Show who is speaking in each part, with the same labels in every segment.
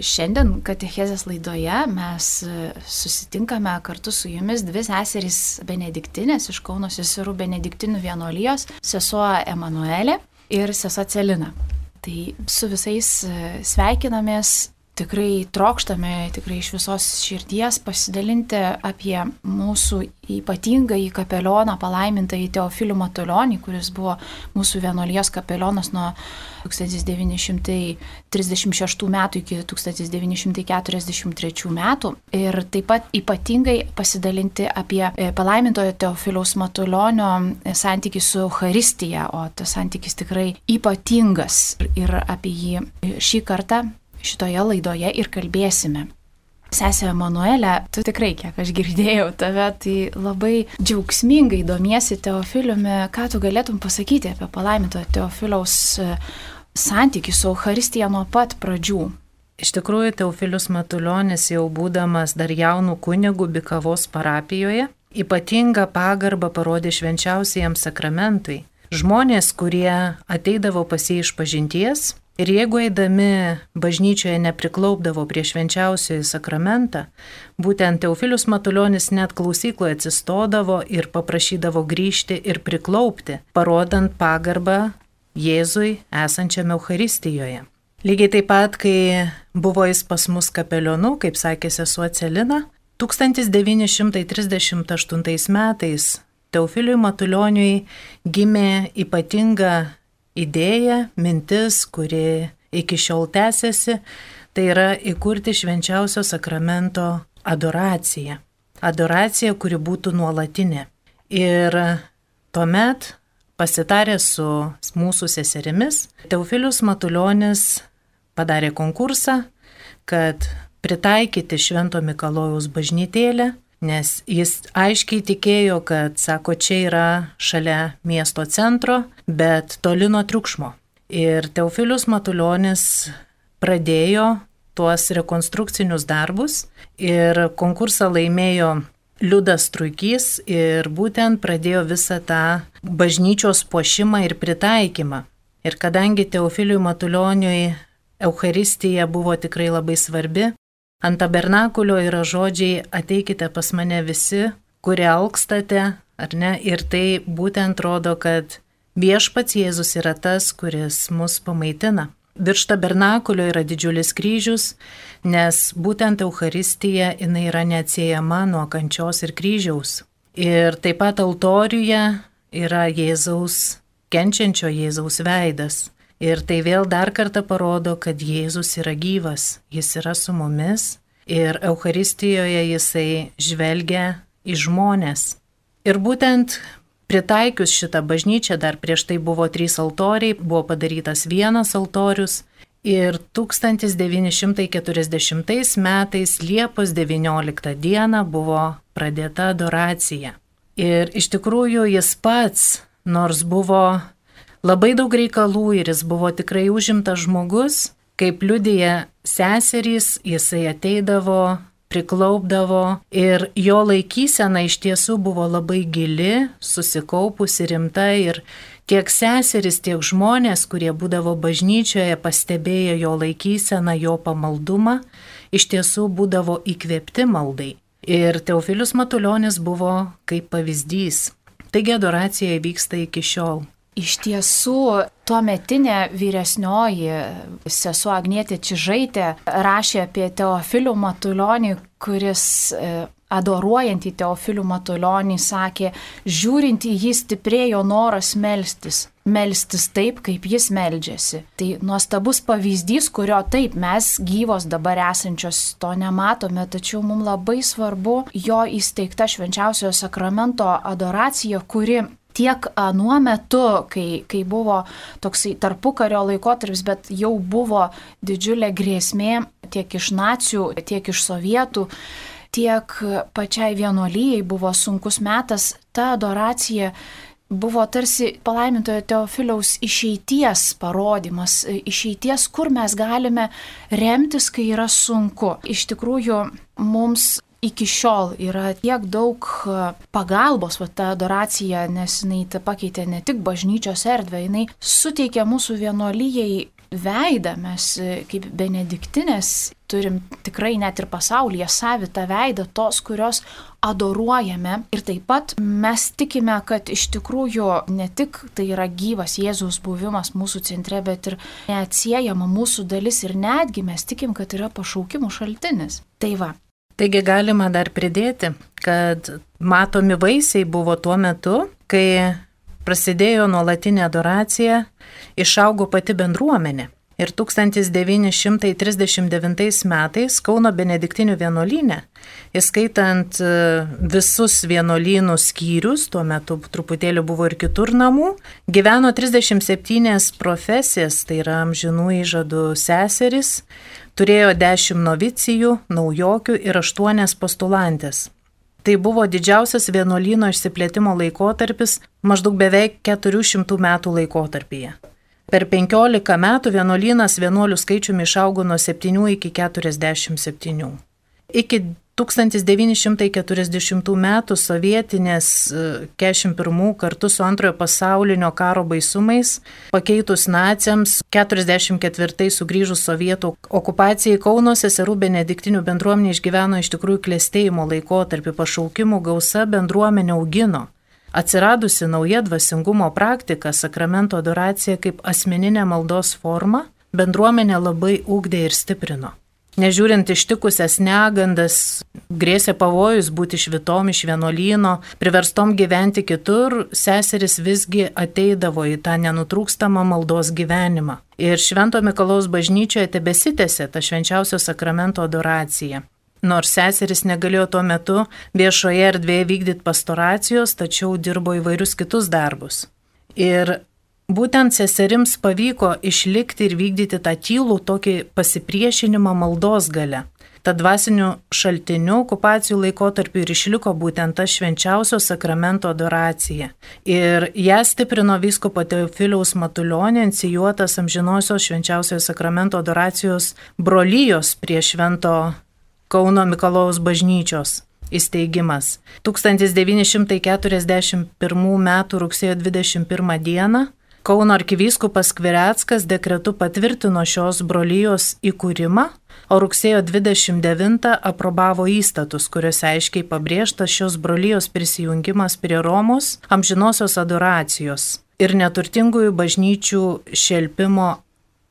Speaker 1: Šiandien Katechezės laidoje mes susitinkame kartu su jumis dvi seserys Benediktinės iš Kauno seserų Benediktinių vienolyjos, sesuo Emanuelė ir sesuo Celina. Tai su visais sveikinamės tikrai trokštame, tikrai iš visos širdies pasidalinti apie mūsų ypatingąjį kapelioną, palaimintąjį Teofilių Matulionį, kuris buvo mūsų vienolijos kapelionas nuo 1936 metų iki 1943 metų. Ir taip pat ypatingai pasidalinti apie e, palaimintojo Teofiliaus Matulionio santykių su Euharistija, o tas santykis tikrai ypatingas. Ir apie jį šį kartą šitoje laidoje ir kalbėsime. Sesė Emanuelė, tu tikrai, kiek aš girdėjau tave, tai labai džiaugsmingai domiesi Teofiliumi. Ką tu galėtum pasakyti apie palaimintojo Teofiliaus e, santykių su Euharistija nuo pat pradžių?
Speaker 2: Iš tikrųjų, Teofilius Matuljonis jau būdamas dar jaunų kunigų Bikavos parapijoje, ypatingą pagarbą parodė švenčiausiajam sakramentui. Žmonės, kurie ateidavo pas jį iš pažinties, Ir jeigu eidami bažnyčioje nepriklaupdavo prie švenčiausiojo sakramentą, būtent Teofilius Matuljonis net klausykloje atsistodavo ir paprašydavo grįžti ir priklaupti, parodant pagarbą Jėzui esančiame Euharistijoje. Lygiai taip pat, kai buvo jis pas mus kapelionu, kaip sakė sesuo Celina, 1938 metais Teofiliui Matulioniui gimė ypatinga idėja, mintis, kuri iki šiol tęsiasi, tai yra įkurti švenčiausio sakramento adoraciją. Adoracija, kuri būtų nuolatinė. Ir tuomet pasitarė su mūsų seserimis, Teofilius Matuljonis padarė konkursą, kad pritaikyti Švento Mikalojaus bažnytėlę nes jis aiškiai tikėjo, kad, sako, čia yra šalia miesto centro, bet toli nuo triukšmo. Ir Teofilius Matuljonis pradėjo tuos rekonstrukcinius darbus ir konkursą laimėjo Liudas Truikys ir būtent pradėjo visą tą bažnyčios puošimą ir pritaikymą. Ir kadangi Teofiliui Matulioniui Euharistija buvo tikrai labai svarbi, Ant tabernakulio yra žodžiai ateikite pas mane visi, kurie alkstate, ar ne? Ir tai būtent rodo, kad viešpats Jėzus yra tas, kuris mus pamaitina. Virš tabernakulio yra didžiulis kryžius, nes būtent Euharistija jinai yra neatsiejama nuo kančios ir kryžiaus. Ir taip pat altoriuje yra Jėzaus, kenčiančio Jėzaus veidas. Ir tai vėl dar kartą parodo, kad Jėzus yra gyvas, jis yra su mumis ir Euharistijoje jisai žvelgia į žmonės. Ir būtent pritaikius šitą bažnyčią, dar prieš tai buvo trys altoriai, buvo padarytas vienas altorius ir 1940 metais Liepos 19 dieną buvo pradėta adoracija. Ir iš tikrųjų jis pats, nors buvo labai daug reikalų ir jis buvo tikrai užimtas žmogus, kaip liudija seserys, jisai ateidavo, priklaupdavo ir jo laikysena iš tiesų buvo labai gili, susikaupusi rimta ir tiek seserys, tiek žmonės, kurie būdavo bažnyčioje, pastebėjo jo laikyseną, jo pamaldumą, iš tiesų būdavo įkvėpti maldai. Ir Teofilius Matuljonis buvo kaip pavyzdys. Taigi adoracija vyksta iki šiol.
Speaker 1: Iš tiesų, tuo metinė vyresnioji sesuo Agnėtė Čižaitė rašė apie Teofilių Matulionį, kuris e, adoruojant į Teofilių Matulionį sakė, žiūrint į jį stiprėjo noras melstis, melstis taip, kaip jis meldžiasi. Tai nuostabus pavyzdys, kurio taip mes gyvos dabar esančios to nematome, tačiau mums labai svarbu jo įsteigta švenčiausiojo sakramento adoracija, kuri tiek nuo metu, kai, kai buvo toksai tarpukario laikotarpis, bet jau buvo didžiulė grėsmė tiek iš nacijų, tiek iš sovietų, tiek pačiai vienuolyjei buvo sunkus metas, ta adoracija buvo tarsi palaimintojo Teofiliaus išeities parodimas, išeities, kur mes galime remtis, kai yra sunku. Iš tikrųjų, mums iki šiol yra tiek daug e, pagalbos, va ta adoracija, nes jinai pakeitė ne tik bažnyčios erdvę, jinai suteikė mūsų vienuolyjei veidą, mes kaip benediktinės turim tikrai net ir pasaulyje savitą veidą, tos, kurios adoruojame. Ir taip pat mes tikime, kad iš tikrųjų ne tik tai yra gyvas Jėzaus buvimas mūsų centre, bet ir neatsiejama mūsų dalis ir netgi mes tikim, kad yra pašaukimų šaltinis. Tai va.
Speaker 2: Taigi galima dar pridėti, kad matomi vaisiai buvo tuo metu, kai prasidėjo nuolatinė adoracija, išaugo pati bendruomenė. Ir 1939 metais Kauno Benediktinių vienuolynė, įskaitant e, visus vienuolynų skyrius, tuo metu truputėlį buvo ir kitur namų, gyveno 37 profesijas, tai yra amžinų įžadų seseris, turėjo 10 novicijų, naujokių ir 8 postulantės. Tai buvo didžiausias vienuolyno išsiplėtimo laikotarpis maždaug beveik 400 metų laikotarpyje. Per 15 metų vienuolynas vienuolių skaičiumi išaugo nuo 7 iki 47. Iki 1940 metų sovietinės 41 e, kartu su antrojo pasaulinio karo baisumais, pakeitus naciams, 44 sugrįžus sovietų okupacijai Kauno seserų benediktinių bendruomenė išgyveno iš tikrųjų klėstėjimo laikotarpį, pašaukimų gausa bendruomenė augino. Atsiradusi nauja dvasingumo praktika, sakramento adoracija kaip asmeninė maldos forma, bendruomenė labai ūkdė ir stiprino. Nežiūrint ištikusias negandas, grėsė pavojus būti švitom iš vienuolyno, priverstom gyventi kitur, seseris visgi ateidavo į tą nenutrūkstamą maldos gyvenimą. Ir Švento Mikalaus bažnyčioje tebesitėse ta švenčiausio sakramento adoracija. Nors seseris negalėjo tuo metu viešoje erdvėje vykdyti pastoracijos, tačiau dirbo įvairius kitus darbus. Ir būtent seserims pavyko išlikti ir vykdyti tą tylų tokį pasipriešinimą maldos gale. Tad dvasiniu šaltiniu okupacijų laikotarpiu ir išliko būtent ta švenčiausio sakramento adoracija. Ir ją stiprino viskopo Teofiliaus Matulionė, inicijuotas amžinosios švenčiausiojo sakramento adoracijos brolyjos prie švento Kauno Mikalojaus bažnyčios įsteigimas. 1941 m. rugsėjo 21 d. Kauno arkivyskupas Kvireckas dekretu patvirtino šios brolyjos įkūrimą, o rugsėjo 29 aprobavo įstatus, kuriuose aiškiai pabrėžtas šios brolyjos prisijungimas prie Romos amžinosios adoracijos ir neturtingųjų bažnyčių šelpimo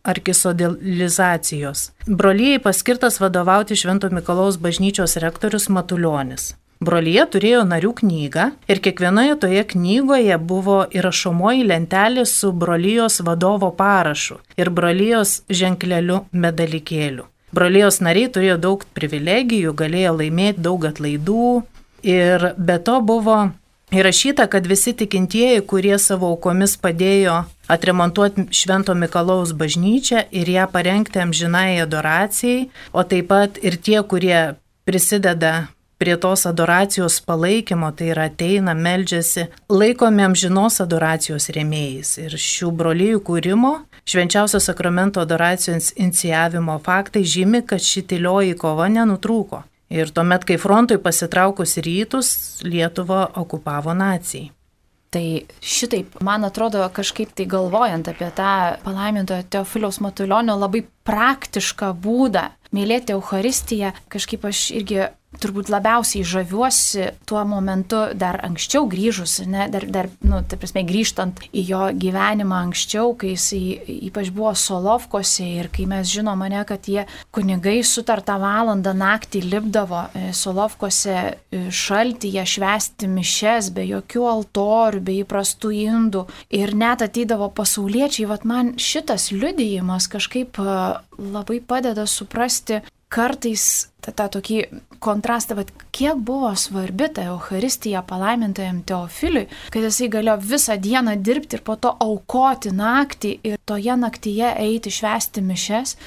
Speaker 2: arkisodilizacijos. Brolyjei paskirtas vadovauti Švento Mikalaus bažnyčios rektorius Matuljonis. Brolyje turėjo narių knygą ir kiekvienoje toje knygoje buvo įrašomoji lentelė su brolyjos vadovo parašu ir brolyjos ženkleliu medalikėliu. Brolyjos nariai turėjo daug privilegijų, galėjo laimėti daug atlaidų ir be to buvo Įrašyta, kad visi tikintieji, kurie savo aukomis padėjo atremontuoti Švento Mikalaus bažnyčią ir ją parengti amžinai adoracijai, o taip pat ir tie, kurie prisideda prie tos adoracijos palaikymo, tai yra ateina, meldžiasi, laikomi amžinos adoracijos rėmėjais. Ir šių brolyjų kūrimo, švenčiausio sakramento adoracijos inicijavimo faktai žymi, kad ši tylioji kova nenutrūko. Ir tuomet, kai frontui pasitraukus rytus, Lietuvą okupavo nacijai.
Speaker 1: Tai šitaip, man atrodo, kažkaip tai galvojant apie tą palaimintojo Teofiliaus Matulionio labai praktišką būdą mylėti Euharistiją, kažkaip aš irgi turbūt labiausiai žaviuosi tuo momentu dar anksčiau grįžus, ne, dar, dar nu, tai prasme, grįžtant į jo gyvenimą anksčiau, kai jis ypač buvo Solovkose ir kai mes žinome, ne, kad jie kunigai sutartą valandą naktį lipdavo e, Solovkose e, šaltyje švesti mišes be jokių altorių, be įprastų indų. Ir net ateidavo pasauliečiai, vad man šitas liudijimas kažkaip e, labai padeda suprasti, kartais tą, tą tokį kontrastą, bet kiek buvo svarbi ta Euharistija palaimintajam Teofiliui, kad jisai galėjo visą dieną dirbti ir po to aukoti naktį ir toje naktyje eiti švesti mišes.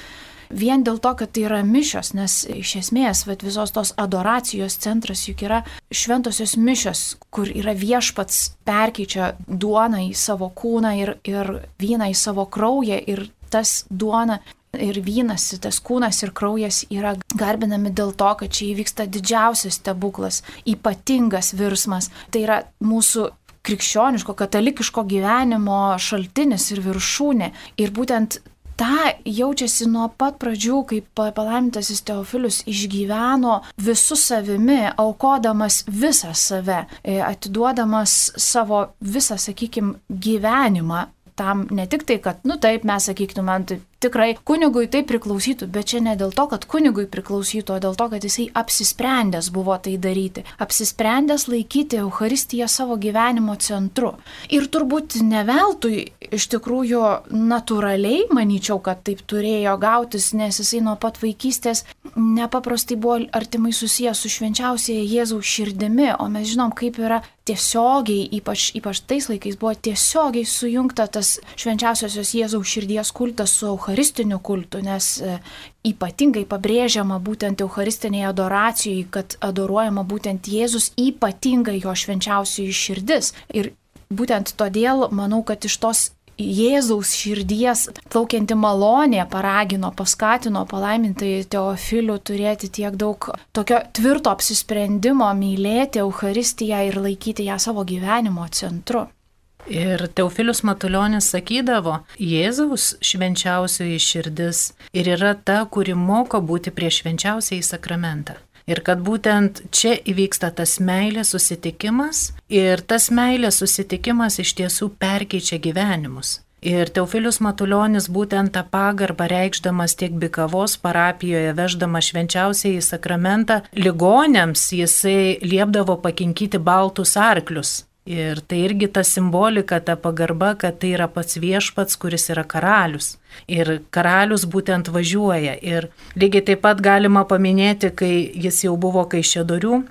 Speaker 1: Vien dėl to, kad tai yra mišios, nes iš esmės vat, visos tos adoracijos centras juk yra šventosios mišios, kur yra viešpats perkeičia duoną į savo kūną ir, ir vyną į savo kraują ir tas duona ir vynas, tas kūnas ir kraujas yra garbinami dėl to, kad čia įvyksta didžiausias stebuklas, ypatingas virsmas. Tai yra mūsų krikščioniško, katalikiško gyvenimo šaltinis ir viršūnė. Ir būtent tą jaučiasi nuo pat pradžių, kaip palaimintasis Teofilius išgyveno visų savimi, aukodamas visą save, e, atiduodamas savo visą, sakykime, gyvenimą tam ne tik tai, kad, nu taip, mes sakytume, tai tikrai kunigui tai priklausytų, bet čia ne dėl to, kad kunigui priklausytų, o dėl to, kad jisai apsisprendęs buvo tai daryti. Apsisprendęs laikyti Euharistiją savo gyvenimo centru. Ir turbūt ne veltui, iš tikrųjų, natūraliai, manyčiau, kad taip turėjo gautis, nes jisai nuo pat vaikystės nepaprastai buvo artimai susijęs su švenčiausiai Jėzaus širdimi, o mes žinom, kaip yra tiesiogiai, ypač, ypač tais laikais, buvo tiesiogiai sujungta tas švenčiausiosios Jėzaus širdies kultas su eucharistiniu kultu, nes e, ypatingai pabrėžiama būtent eucharistinėje adoracijoje, kad adoruojama būtent Jėzus ypatingai jo švenčiausioji širdis. Ir būtent todėl manau, kad iš tos Jėzaus širdies plaukianti malonė paragino, paskatino palaimintai Teofilių turėti tiek daug tokio tvirto apsisprendimo mylėti Euharistiją ir laikyti ją savo gyvenimo centru.
Speaker 2: Ir Teofilius Matuljonis sakydavo, Jėzaus švenčiausioji širdis ir yra ta, kuri moko būti prie švenčiausiai sakramentą. Ir kad būtent čia įvyksta tas meilės susitikimas ir tas meilės susitikimas iš tiesų perkeičia gyvenimus. Ir Teofilius Matuljonis būtent tą pagarbą reikšdamas tiek Bikavos parapijoje, veždamas švenčiausiai į sakramentą, ligonėms jisai liepdavo pakinkyti baltus arklius. Ir tai irgi ta simbolika, ta pagarba, kad tai yra pats viešpats, kuris yra karalius. Ir karalius būtent važiuoja. Ir lygiai taip pat galima paminėti, kai jis jau buvo kaišėdorių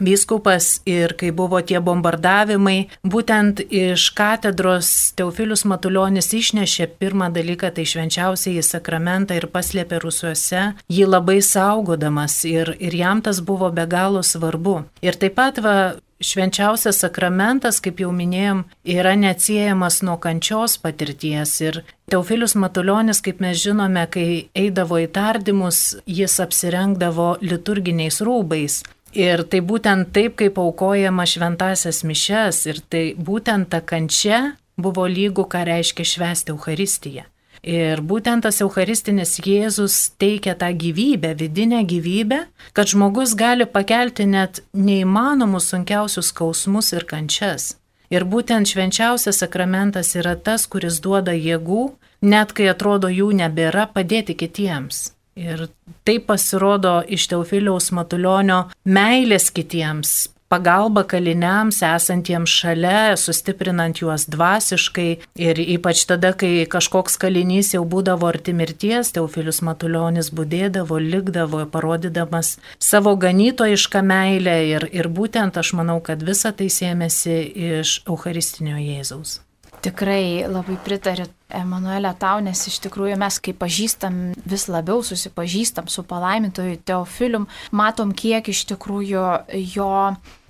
Speaker 2: vyskupas ir kai buvo tie bombardavimai, būtent iš katedros Teofilius Matuljonis išnešė pirmą dalyką, tai švenčiausiai į sakramentą ir paslėpė rusuose, jį labai saugodamas ir, ir jam tas buvo be galo svarbu. Ir taip pat va, Švenčiausias sakramentas, kaip jau minėjom, yra neatsiejamas nuo kančios patirties ir Teofilius Matuljonis, kaip mes žinome, kai eidavo į tardymus, jis apsirengdavo liturginiais rūbais. Ir tai būtent taip, kaip aukojama šventasias mišes ir tai būtent ta kančia buvo lygu, ką reiškia švęsti Euharistiją. Ir būtent tas Eucharistinis Jėzus teikia tą gyvybę, vidinę gyvybę, kad žmogus gali pakelti net neįmanomus sunkiausius skausmus ir kančias. Ir būtent švenčiausias sakramentas yra tas, kuris duoda jėgų, net kai atrodo jų nebėra, padėti kitiems. Ir tai pasirodo iš Teofiliaus Matulionio meilės kitiems, pagalba kaliniams esantiems šalia, sustiprinant juos dvasiškai. Ir ypač tada, kai kažkoks kalinys jau būdavo arti mirties, Teofilius Matuljonis būdėdavo, likdavo, parodydamas savo ganytojišką meilę. Ir, ir būtent aš manau, kad visa tai sėmėsi iš Eucharistinio Jėzaus.
Speaker 1: Tikrai labai pritariu Emanuelė tau, nes iš tikrųjų mes, kai pažįstam, vis labiau susipažįstam su palaimintoju Teofilium, matom, kiek iš tikrųjų jo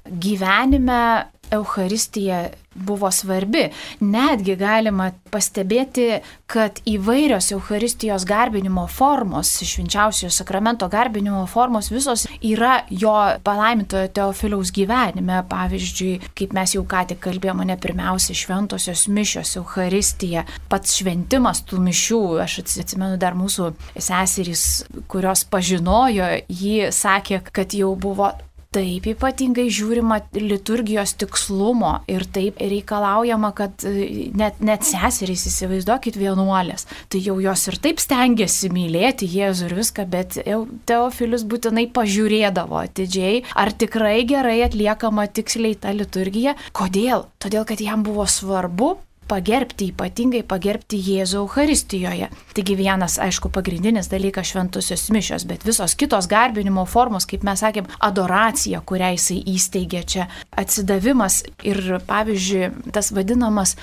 Speaker 1: gyvenime Euharistija buvo svarbi. Netgi galima pastebėti, kad įvairios Euharistijos garbinimo formos, švenčiausiojo sakramento garbinimo formos visos yra jo palaimintojo Teofiliaus gyvenime. Pavyzdžiui, kaip mes jau ką tik kalbėjome, ne pirmiausia šventosios mišios, Euharistija, pats šventimas tų mišių. Aš atsimenu dar mūsų seserys, kurios pažinojo, ji sakė, kad jau buvo taip ypatingai žiūrima liturgijos tikslumo ir taip reikalaujama, kad e, net, net seserys, įsivaizduokit, vienuolės, tai jau jos ir taip stengiasi mylėti Jėzų ir viską, bet Teofilius būtinai pažiūrėdavo atidžiai, ar tikrai gerai atliekama tiksliai ta liturgija. Kodėl? Todėl, kad jam buvo svarbu pagerbti, ypatingai pagerbti Jėzų Euharistijoje. Taigi vienas, aišku, pagrindinis dalykas šventusios mišios, bet visos kitos garbinimo formos, kaip mes sakėm, adoracija, kurią jisai įsteigė čia, atsidavimas ir, pavyzdžiui, tas vadinamas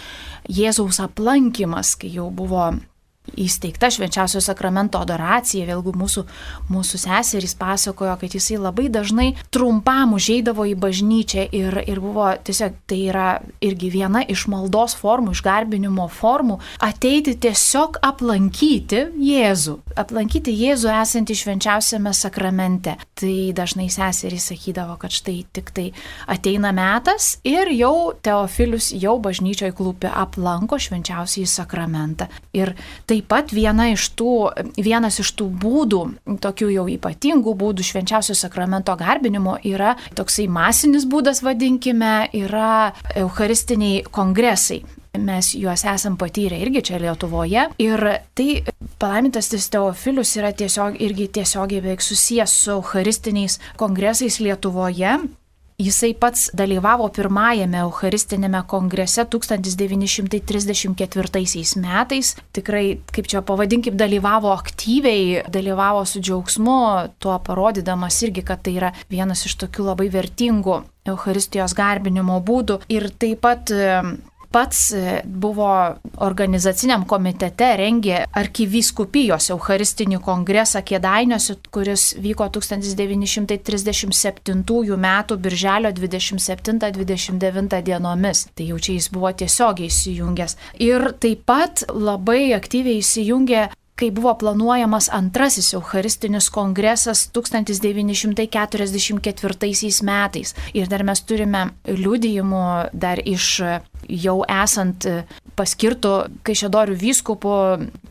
Speaker 1: Jėzaus aplankimas, kai jau buvo įsteigta švenčiausio sakramento adoracija, vėlgi mūsų, mūsų seserys pasakojo, kad jisai labai dažnai trumpam užeidavo į bažnyčią ir, ir buvo tiesiog tai yra irgi viena iš maldos formų, iš garbinimo formų, ateiti tiesiog aplankyti Jėzų, aplankyti Jėzų esantį švenčiausiame sakramente. Tai dažnai seserys sakydavo, kad štai tik tai ateina metas ir jau Teofilius jau bažnyčioje klūpė aplanko švenčiausiai sakramentą. Ir tai taip pat viena iš tų, vienas iš tų būdų, tokių jau ypatingų būdų švenčiausio sakramento garbinimo yra toksai masinis būdas, vadinkime, yra eucharistiniai kongresai mes juos esam patyrę irgi čia Lietuvoje. Ir tai palaimintas Teofilius yra tiesiog, irgi tiesiogiai beveik susijęs su eucharistiniais kongresais Lietuvoje. Jisai pats dalyvavo pirmajame Eucharistinėme kongrese 1934 metais. Tikrai, kaip čia pavadinkim, dalyvavo aktyviai, dalyvavo su džiaugsmu, tuo parodydamas irgi, kad tai yra vienas iš tokių labai vertingų Eucharistijos garbinimo būdų. Ir taip pat pats e, buvo organizaciniam komitete, rengė arkivyskupijos Eucharistinį kongresą Kėdainiuose, kuris vyko 1937 m. birželio 27-29 dienomis. Tai jau čia jis buvo tiesiogiai įsijungęs. Ir taip pat labai aktyviai įsijungė kai buvo planuojamas antrasis Eucharistinis kongresas 1944 metais. Ir dar mes turime liudijimų dar iš jau esant paskirtų Kaišėdorių vyskupų,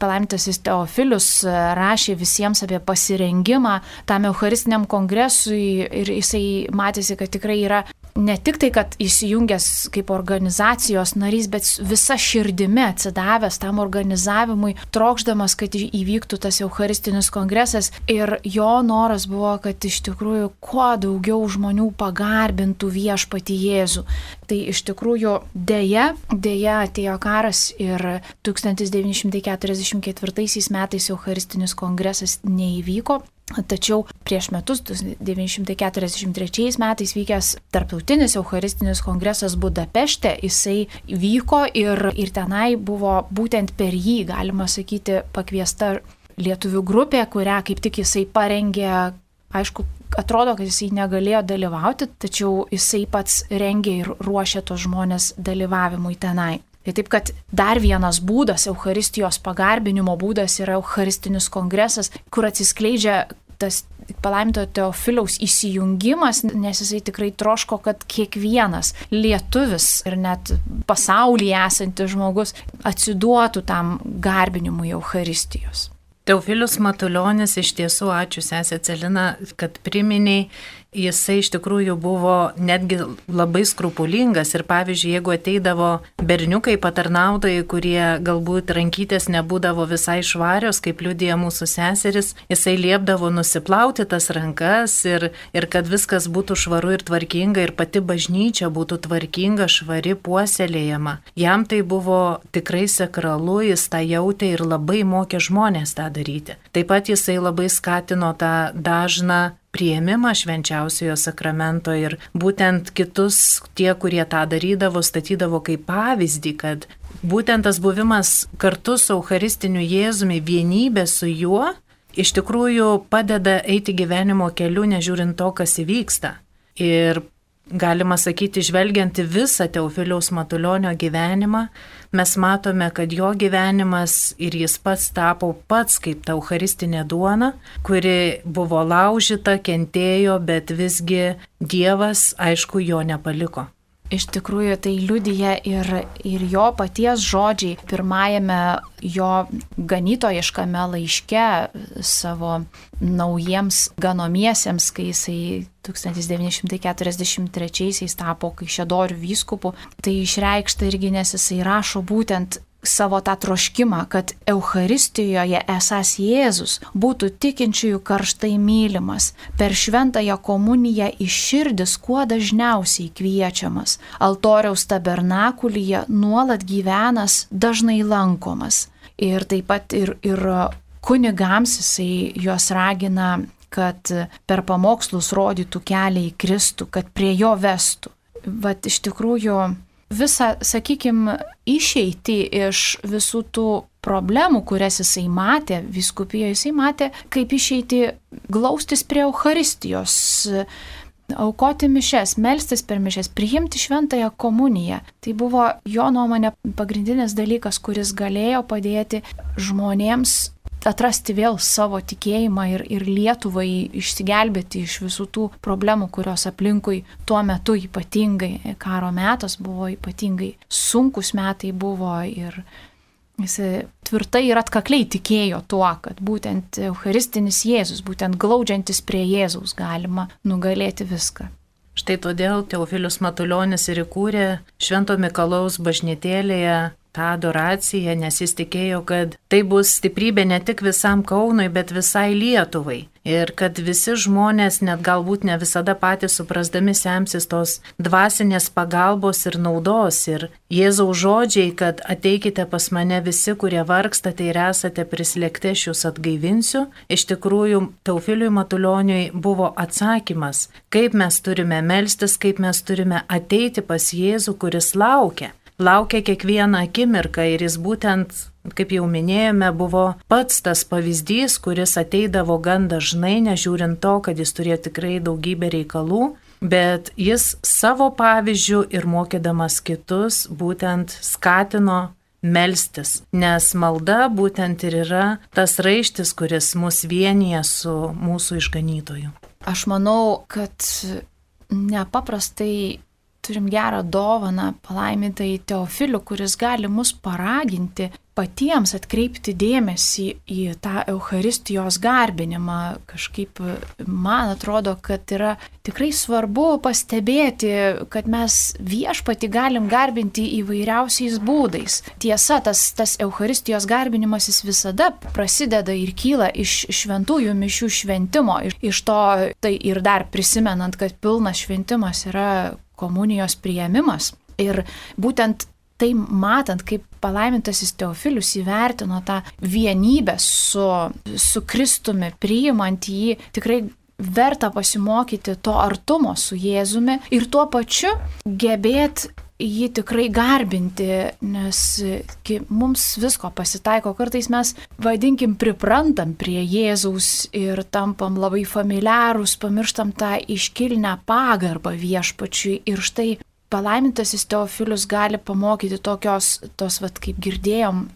Speaker 1: palaimintasis Teofilius rašė visiems apie pasirengimą tam Eucharistiniam kongresui ir jisai matėsi, kad tikrai yra ne tik tai, kad įsijungęs kaip organizacijos narys, bet visa širdimi atsidavęs tam organizavimui, trokšdamas, kad įvyktų tas Eucharistinis kongresas. Ir jo noras buvo, kad iš tikrųjų kuo daugiau žmonių pagarbintų viešpati Jėzų. Tai iš tikrųjų dėja, dėja atėjo karas ir 1944 metais Eucharistinis kongresas neįvyko. Tačiau prieš metus, 1943 metais vykęs tarptautinis Eucharistinis kongresas Budapešte, jisai vyko ir, ir tenai buvo būtent per jį, galima sakyti, pakviesta lietuvių grupė, kurią kaip tik jisai parengė, aišku, atrodo, kad jisai negalėjo dalyvauti, tačiau jisai pats rengė ir ruošė tos žmonės dalyvavimui tenai. Tai taip, kad dar vienas būdas, Euharistijos pagarbinimo būdas yra Eucharistinis kongresas, kur atsiskleidžia tas palaiminto Teofiliaus įsijungimas, nes jisai tikrai troško, kad kiekvienas lietuvis ir net pasaulyje esantis žmogus atsiduotų tam garbinimui Euharistijos.
Speaker 2: Teofilius Matuljonis iš tiesų, ačiū sesė Celina, kad priminiai jisai iš tikrųjų buvo netgi labai skrupulingas ir pavyzdžiui, jeigu ateidavo berniukai patarnautojai, kurie galbūt rankytės nebūdavo visai švarios, kaip liudija mūsų seseris, jisai liepdavo nusiplauti tas rankas ir, ir kad viskas būtų švaru ir tvarkinga ir pati bažnyčia būtų tvarkinga, švari, puoselėjama. Jam tai buvo tikrai sakralu, jis tą jautė ir labai mokė žmonės tą daryti. Taip pat jisai labai skatino tą dažną prieimimą švenčiausiojo sakramento ir būtent kitus tie, kurie tą darydavo, statydavo kaip pavyzdį, kad būtent tas buvimas kartu su Eucharistiniu Jėzumi, vienybė su juo, iš tikrųjų padeda eiti gyvenimo keliu, nežiūrint to, kas įvyksta. Ir galima sakyti, žvelgianti visą Teofiliaus Matulionio gyvenimą, mes matome, kad jo gyvenimas ir jis pats tapo pats kaip ta eucharistinė duona, kuri buvo laužyta, kentėjo, bet visgi Dievas, aišku, jo nepaliko.
Speaker 1: Iš tikrųjų, tai liudija ir, ir jo paties žodžiai pirmajame jo ganytojiškame laiške savo naujiems ganomiesiems, kai jisai 1943 tapo Kaišėdorių vyskupu. Tai išreikšta irgi, nes jisai rašo būtent savo tą troškimą, kad Euharistijoje esas Jėzus būtų tikinčiųjų karštai mylimas, per šventąją komuniją iš širdis kuo dažniausiai kviečiamas, altoriaus tabernakulyje nuolat gyvenas, dažnai lankomas. Ir taip pat ir, ir kunigams jisai juos ragina kad per pamokslus rodytų kelią į Kristų, kad prie jo vestų. Vat iš tikrųjų visą, sakykime, išeiti iš visų tų problemų, kurias jisai matė, viskupijoje jisai matė, kaip išeiti glaustis prie Euharistijos, aukoti mišes, melstis per mišes, priimti šventąją komuniją. Tai buvo jo nuomonė pagrindinis dalykas, kuris galėjo padėti žmonėms atrasti vėl savo tikėjimą ir, ir Lietuvai išsigelbėti iš visų tų problemų, kurios aplinkui tuo metu ypatingai karo metas buvo, ypatingai sunkus metai buvo ir Jis tvirtai ir atkakliai tikėjo tuo, kad būtent Eucharistinis Jėzus, būtent glaudžiantis prie Jėzaus galima nugalėti viską.
Speaker 2: Štai todėl Teofilius Matuljonis ir įkūrė Švento Mikalaus bažnytėlėje tą adoraciją, nes jis tikėjo, kad tai bus stiprybė ne tik visam Kaunui, bet visai Lietuvai. Ir kad visi žmonės, net galbūt ne visada patys suprasdami semsis tos dvasinės pagalbos ir naudos. Ir Jėzaus žodžiai, kad ateikite pas mane visi, kurie vargstate ir esate prislėgti, aš jūs atgaivinsiu, iš tikrųjų Taufiliui Matulioniui buvo atsakymas, kaip mes turime melstis, kaip mes turime ateiti pas Jėzų, kuris laukia laukia kiekvieną akimirką ir jis būtent, kaip jau minėjome, buvo pats tas pavyzdys, kuris ateidavo gan dažnai, nežiūrint to, kad jis turėjo tikrai daugybę reikalų, bet jis savo pavyzdžių ir mokydamas kitus būtent skatino melstis, nes malda būtent ir yra tas raištis, kuris mus vienyje su mūsų išganytoju.
Speaker 1: Aš manau, kad nepaprastai turim gerą dovaną palaimintai Teofiliu, kuris gali mus paraginti patiems atkreipti dėmesį į tą Euharistijos garbinimą. Kažkaip man atrodo, kad yra tikrai svarbu pastebėti, kad mes viešpati galim garbinti įvairiausiais būdais. Tiesa, tas, tas Euharistijos garbinimas jis visada prasideda ir kyla iš šventųjų mišių šventimo. Iš, to tai ir dar prisimenant, kad pilnas šventimas yra komunijos prieimimas. Ir būtent tai matant, kaip palaimintasis Teofilius įvertino tą vienybę su, su Kristumi, priimant jį, tikrai verta pasimokyti to artumo su Jėzumi ir tuo pačiu gebėti jį tikrai garbinti, nes mums visko pasitaiko, kartais mes, vadinkim, priprantam prie Jėzaus ir tampam labai familiarūs, pamirštam tą iškilnę pagarbą viešpačiui. Ir štai palaimintasis Teofilius gali pamokyti tokios, tos, vad kaip girdėjom,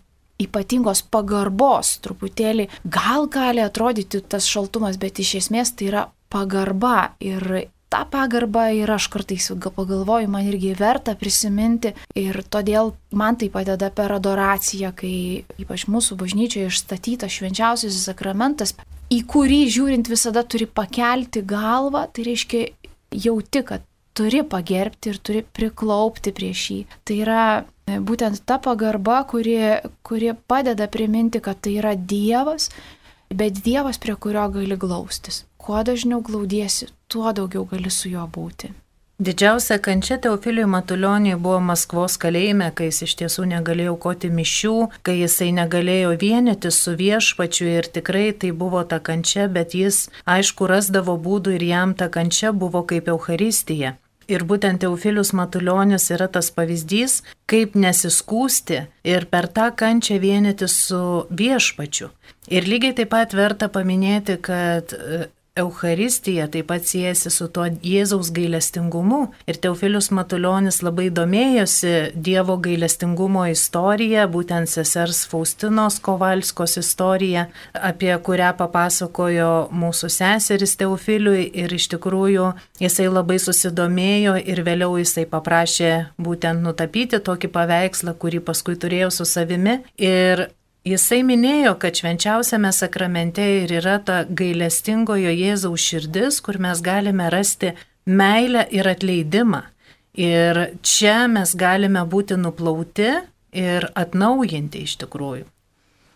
Speaker 1: ypatingos pagarbos, truputėlį. Gal gali atrodyti tas šaltumas, bet iš esmės tai yra pagarba. Ir tą pagarbą ir aš kartais gal pagalvoju, man irgi verta prisiminti ir todėl man tai padeda per adoraciją, kai ypač mūsų bažnyčioje išstatytas švenčiausiasis sakramentas, į kurį žiūrint visada turi pakelti galvą, tai reiškia jauti, kad turi pagerbti ir turi priklaupti prieš jį. Tai yra e, būtent ta pagarba, kuri, kuri padeda priminti, kad tai yra Dievas, bet Dievas, prie kurio gali glaustis. Kuo dažniau glaudiesi, tuo daugiau gali su juo būti.
Speaker 2: Didžiausia kančia Teofiliui Matulioniui buvo Maskvos kalėjime, kai jis iš tiesų negalėjo aukoti mišių, kai jisai negalėjo vienyti su viešpačiu ir tikrai tai buvo ta kančia, bet jis aišku rasdavo būdų ir jam ta kančia buvo kaip Euharistija. Ir būtent Teofilius Matuljonis yra tas pavyzdys, kaip nesiskūsti ir per tą kančią vienyti su viešpačiu. Ir lygiai taip pat verta paminėti, kad Euharistija taip pat siejasi su tuo Jėzaus gailestingumu ir Teofilius Matuljonis labai domėjosi Dievo gailestingumo istorija, būtent sesers Faustinos Kovalskos istorija, apie kurią papasakojo mūsų seseris Teofiliui ir iš tikrųjų jisai labai susidomėjo ir vėliau jisai paprašė būtent nutapyti tokį paveikslą, kurį paskui turėjo su savimi. Ir Jisai minėjo, kad švenčiausiame sakramente ir yra ta gailestingojo Jėzaus širdis, kur mes galime rasti meilę ir atleidimą. Ir čia mes galime būti nuplauti ir atnaujinti iš tikrųjų.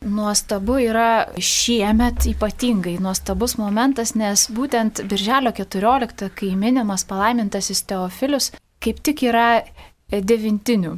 Speaker 1: Nuostabu yra šiemet ypatingai nuostabus momentas, nes būtent Birželio 14, kai minimas palaimintasis Teofilius, kaip tik yra devintinių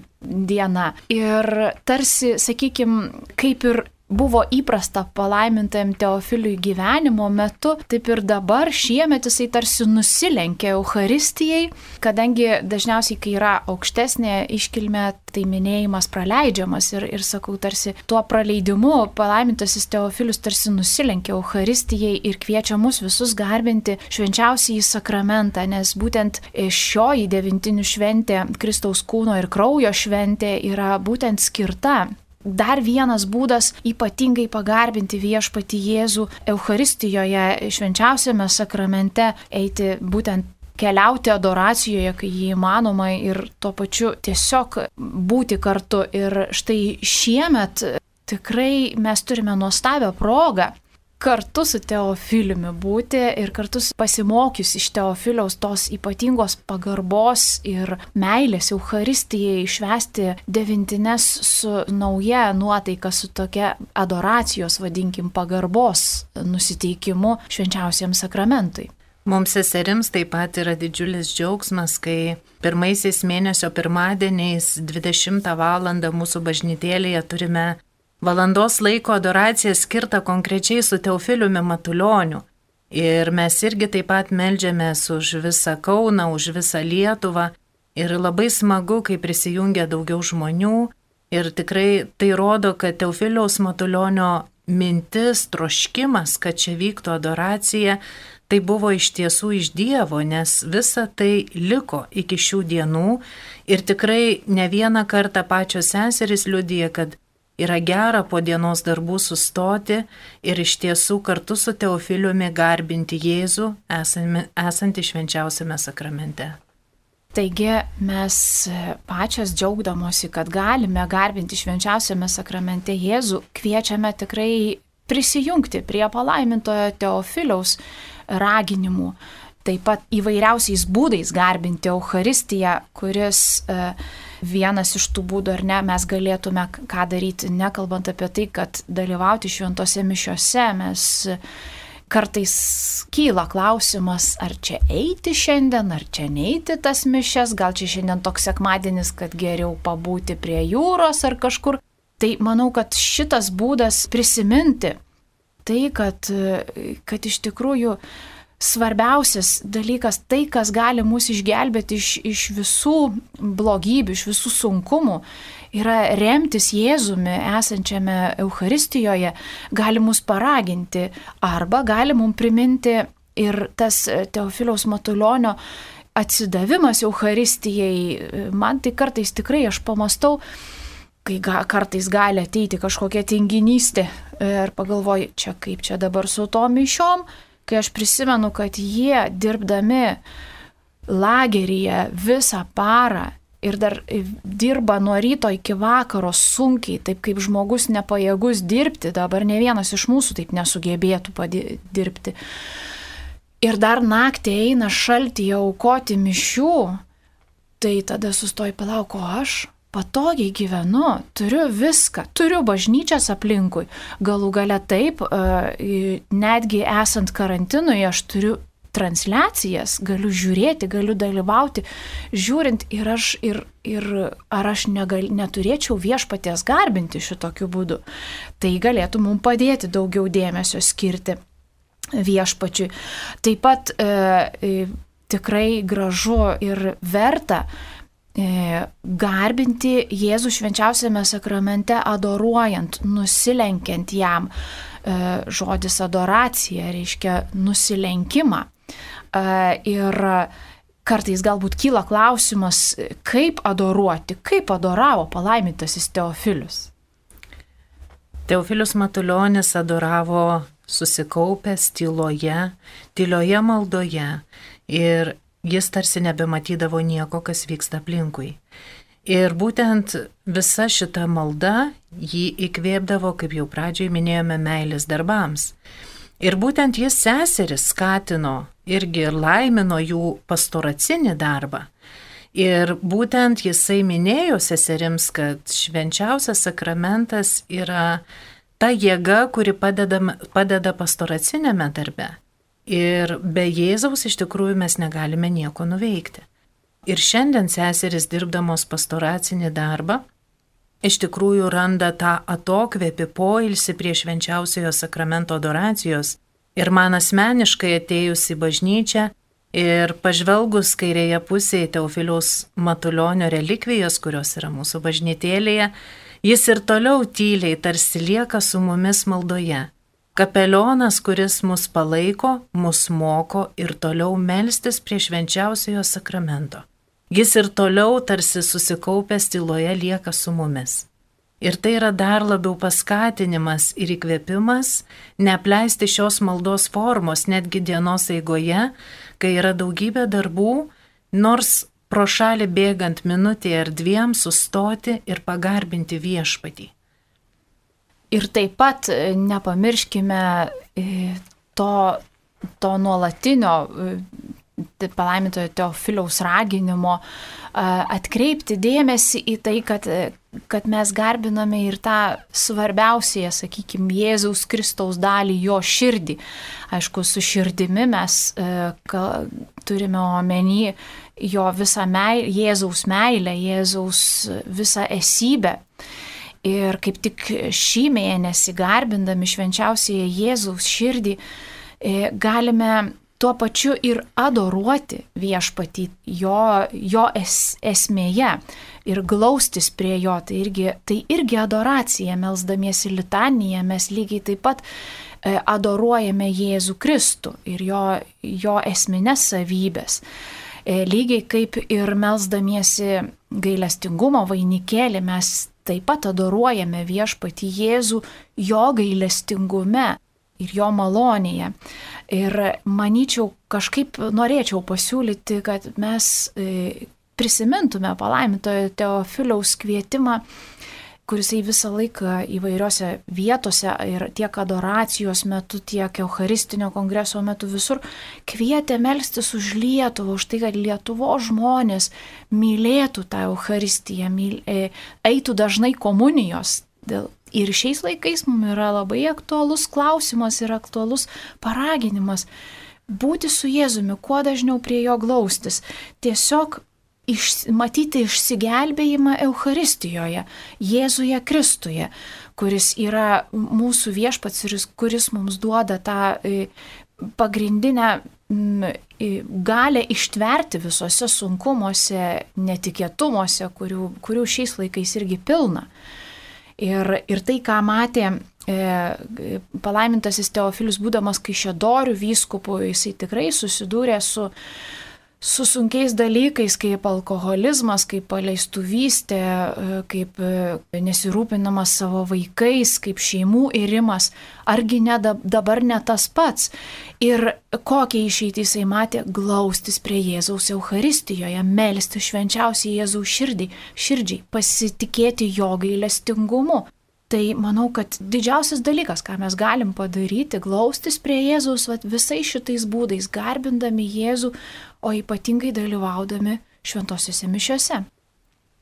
Speaker 1: diena. Ir tarsi, sakykime, kaip ir buvo įprasta palaimintajam Teofiliui gyvenimo metu, taip ir dabar šiemet jisai tarsi nusilenkė Euharistijai, kadangi dažniausiai, kai yra aukštesnė iškilmė, tai minėjimas praleidžiamas ir, ir sakau, tarsi tuo praleidimu palaimintasis Teofilius tarsi nusilenkė Euharistijai ir kviečia mus visus garbinti švenčiausiai į sakramentą, nes būtent šioji devintinių šventė, Kristaus kūno ir kraujo šventė yra būtent skirta dar vienas būdas ypatingai pagarbinti viešpati Jėzų Euharistijoje, švenčiausiame sakramente, eiti būtent keliauti adoracijoje, kai jį įmanoma ir tuo pačiu tiesiog būti kartu. Ir štai šiemet tikrai mes turime nuostabią progą kartu su Teofiliumi būti ir kartu pasimokius iš Teofiliaus tos ypatingos pagarbos ir meilės Euharistijai išvesti devintines su nauja nuotaika, su tokia adoracijos, vadinkim, pagarbos nusiteikimu švenčiausiam sakramentui.
Speaker 2: Mums seserims taip pat yra didžiulis džiaugsmas, kai pirmaisiais mėnesio pirmadieniais 20 val. mūsų bažnytėlėje turime valandos laiko adoracija skirta konkrečiai su Teofiliumi Matulioniu. Ir mes irgi taip pat melžiamės už visą Kauną, už visą Lietuvą. Ir labai smagu, kai prisijungia daugiau žmonių. Ir tikrai tai rodo, kad Teofiliaus Matulionio mintis, troškimas, kad čia vyktų adoracija, tai buvo iš tiesų iš Dievo, nes visa tai liko iki šių dienų. Ir tikrai ne vieną kartą pačios seserys liudija, kad Yra gera po dienos darbų sustoti ir iš tiesų kartu su Teofiliumi garbinti Jėzų esantį švenčiausiame sakramente.
Speaker 1: Taigi mes pačios džiaugdamosi, kad galime garbinti švenčiausiame sakramente Jėzų, kviečiame tikrai prisijungti prie palaimintojo Teofiliaus raginimų taip pat įvairiausiais būdais garbinti Euharistiją, kuris e, vienas iš tų būdų ar ne mes galėtume ką daryti, nekalbant apie tai, kad dalyvauti šventose mišiose mes kartais kyla klausimas, ar čia eiti šiandien, ar čia neiti tas mišes, gal čia šiandien toks sekmadienis, kad geriau pabūti prie jūros ar kažkur. Tai manau, kad šitas būdas prisiminti tai, kad, kad iš tikrųjų svarbiausias dalykas, tai, kas gali mus išgelbėti iš, iš visų blogybių, iš visų sunkumų, yra remtis Jėzumi esančiame Euharistijoje, gali mus paraginti arba gali mums priminti ir tas Teofiliaus Matulionio atsidavimas Euharistijai. Man tai kartais tikrai aš pamastau, kai ga, kartais gali ateiti kažkokia tinginystė ir pagalvoju, čia kaip čia dabar su tom mišiom, kai aš prisimenu, kad jie dirbdami lageryje visą parą ir dar dirba nuo ryto iki vakaro sunkiai, taip kaip žmogus nepajėgus dirbti, dabar ne vienas iš mūsų taip nesugebėtų dirbti. Ir dar naktį eina šaltyje aukoti mišių, tai tada sustoji palauk, o aš patogiai gyvenu, turiu viską, turiu bažnyčias aplinkui. Galų gale taip, e, netgi esant karantinui, aš turiu transliacijas, galiu žiūrėti, galiu dalyvauti, žiūrint ir aš, ir, ir ar aš negal, neturėčiau viešpaties garbinti šitokiu būdu. Tai galėtų mums padėti daugiau dėmesio skirti viešpačiui. Taip pat e, e, tikrai gražu ir verta garbinti Jėzų švenčiausiame sakramente, adoruojant, nusilenkiant jam. E, žodis adoracija reiškia nusilenkimą. E, ir kartais galbūt kyla klausimas, kaip adoruoti, kaip adoravo palaimintasis Teofilius.
Speaker 2: Teofilius Matuljonis adoravo susikaupęs tyloje, tylioje maldoje ir jis tarsi nebematydavo nieko, kas vyksta aplinkui. Ir būtent visa šita malda jį įkvėpdavo, kaip jau pradžioje minėjome, meilės darbams. Ir būtent jis seseris skatino irgi ir laimino jų pastoracinį darbą. Ir būtent jisai minėjo seserims, kad švenčiausias sakramentas yra ta jėga, kuri padeda, padeda pastoracinėme darbe. Ir be Jėzaus iš tikrųjų mes negalime nieko nuveikti. Ir šiandien seseris dirbdamos pastoracinį darbą iš tikrųjų randa tą atokvėpį poilsį prie švenčiausiojo sakramento adoracijos. Ir man asmeniškai atėjus į bažnyčią ir pažvelgus kairėje pusėje Teofiliaus Matulionio relikvijos, kurios yra mūsų bažnytėlėje, jis ir toliau tyliai tarsi lieka su mumis maldoje Kapelionas, kuris mus palaiko, mus moko ir toliau melstis prie švenčiausiojo sakramento. Jis ir toliau tarsi susikaupęs tyloje lieka su mumis. Ir tai yra dar labiau paskatinimas ir įkvėpimas neapleisti šios maldos formos netgi dienos eigoje, kai yra daugybė darbų, nors pro šalį bėgant minutė ar dviem sustoti ir pagarbinti viešpatį.
Speaker 1: Ir taip pat e, nepamirškime e, to, to nuolatinio e, palaimintojo Teofiliaus raginimo atkreipti dėmesį į tai, kad kad mes garbiname ir tą svarbiausiąją, sakykime, Jėzaus Kristaus dalį, jo širdį. Aišku, su širdimi mes e, ka, turime omeny jo visą meilę, Jėzaus meilę, Jėzaus visą esybę. Ir kaip tik šį mėnesį garbindami švenčiausiąją Jėzaus širdį, e, galime tuo pačiu ir adoruoti viešpatį jo, jo es, esmėje ir glaustis prie jo. Tai irgi, tai irgi adoracija, melzdamiesi litaniją, mes lygiai taip pat e, adoruojame Jėzų Kristų ir jo, jo esminės savybės. E, lygiai kaip ir melzdamiesi gailestingumo vainikėlį mes taip pat adoruojame viešpatį Jėzų jo gailestingume ir jo malonėje. Ir manyčiau, kažkaip norėčiau pasiūlyti, kad mes e, prisimintume palaimintojo Teofiliaus kvietimą, kuris visą laiką įvairiose vietose ir tiek adoracijos metu, tiek Eucharistinio kongreso metu visur kvietė melstis už Lietuvą, už tai, kad Lietuvo žmonės mylėtų tą Eucharistiją, myl, e, eitų dažnai komunijos. Dėl, Ir šiais laikais mums yra labai aktualus klausimas ir aktualus paraginimas būti su Jėzumi, kuo dažniau prie jo glaustis. Tiesiog iš, matyti išsigelbėjimą Euharistijoje, Jėzuje Kristuje, kuris yra mūsų viešpats ir kuris mums duoda tą e, pagrindinę galę ištverti visose sunkumuose, netikėtumuose, kurių, kurių šiais laikais irgi pilna. Ir, ir tai, ką matė e, palaimintasis Teofilius, būdamas Kaišėdorių vyskupu, jisai tikrai susidūrė su, su sunkiais dalykais, kaip alkoholizmas, kaip paleistuvystė, e, kaip e, nesirūpinamas savo vaikais, kaip šeimų įrimas, argi ne dabar ne tas pats. Ir kokią išeitį jisai matė glaustis prie Jėzaus Euharistijoje, melsti švenčiausiai Jėzaus širdį, širdžiai, pasitikėti jo gailestingumu. Tai manau, kad didžiausias dalykas, ką mes galim padaryti, glaustis prie Jėzaus vat, visais šitais būdais, garbindami Jėzų, o ypatingai dalyvaudami šventosiuose mišiuose.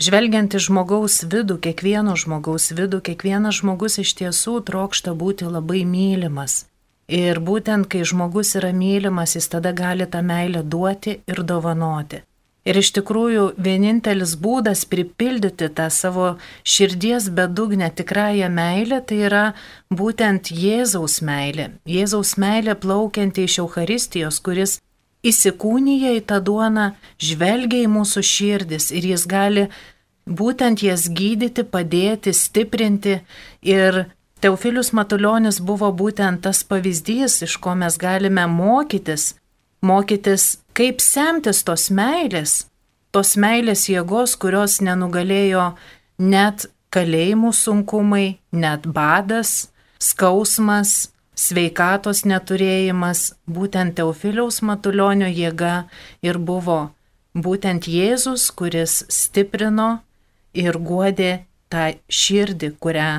Speaker 2: Žvelgiant į žmogaus vidų, kiekvieno žmogaus vidų, kiekvienas žmogus iš tiesų trokšta būti labai mylimas. Ir būtent kai žmogus yra mylimas, jis tada gali tą meilę duoti ir dovanoti. Ir iš tikrųjų vienintelis būdas pripildyti tą savo širdies bedugnę tikrąją meilę, tai yra būtent Jėzaus meilė. Jėzaus meilė plaukianti iš Euharistijos, kuris įsikūnyja į tą duoną, žvelgia į mūsų širdis ir jis gali būtent jas gydyti, padėti, stiprinti. Ir Teofilius Matuljonis buvo būtent tas pavyzdys, iš ko mes galime mokytis, mokytis, kaip semtis tos meilės, tos meilės jėgos, kurios nenugalėjo net kalėjimų sunkumai, net badas, skausmas, sveikatos neturėjimas, būtent Teofiliaus Matulionio jėga ir buvo būtent Jėzus, kuris stiprino ir guodė tą širdį, kurią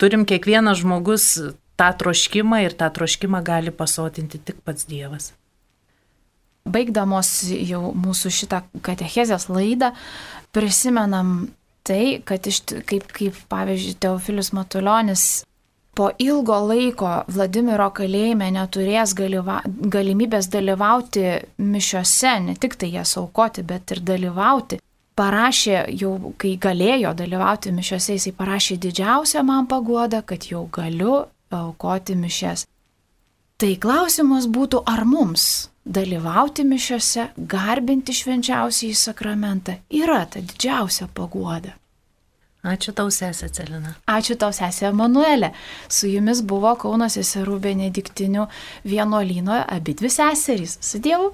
Speaker 2: turim kiekvienas žmogus tą troškimą ir tą troškimą gali pasotinti tik pats Dievas.
Speaker 1: Baigdamos jau mūsų šitą katechezės laidą, prisimenam tai, kad iš, kaip, kaip pavyzdžiui Teofilius Matuljonis po ilgo laiko Vladimiro kalėjime neturės galyva, galimybės dalyvauti mišiose, ne tik tai jas aukoti, bet ir dalyvauti. Parašė, jau kai galėjo dalyvauti mišiose, jisai parašė didžiausią man paguodą, kad jau galiu aukoti mišes. Tai klausimas būtų, ar mums dalyvauti mišiose, garbinti švenčiausiai sakramentą yra ta didžiausia paguoda.
Speaker 2: Ačiū tau, sesė Celina.
Speaker 1: Ačiū tau, sesė Emanuelė. Su jumis buvo Kauno seserų Benediktinių vienuolyno abi dvi seserys. Su Dievu.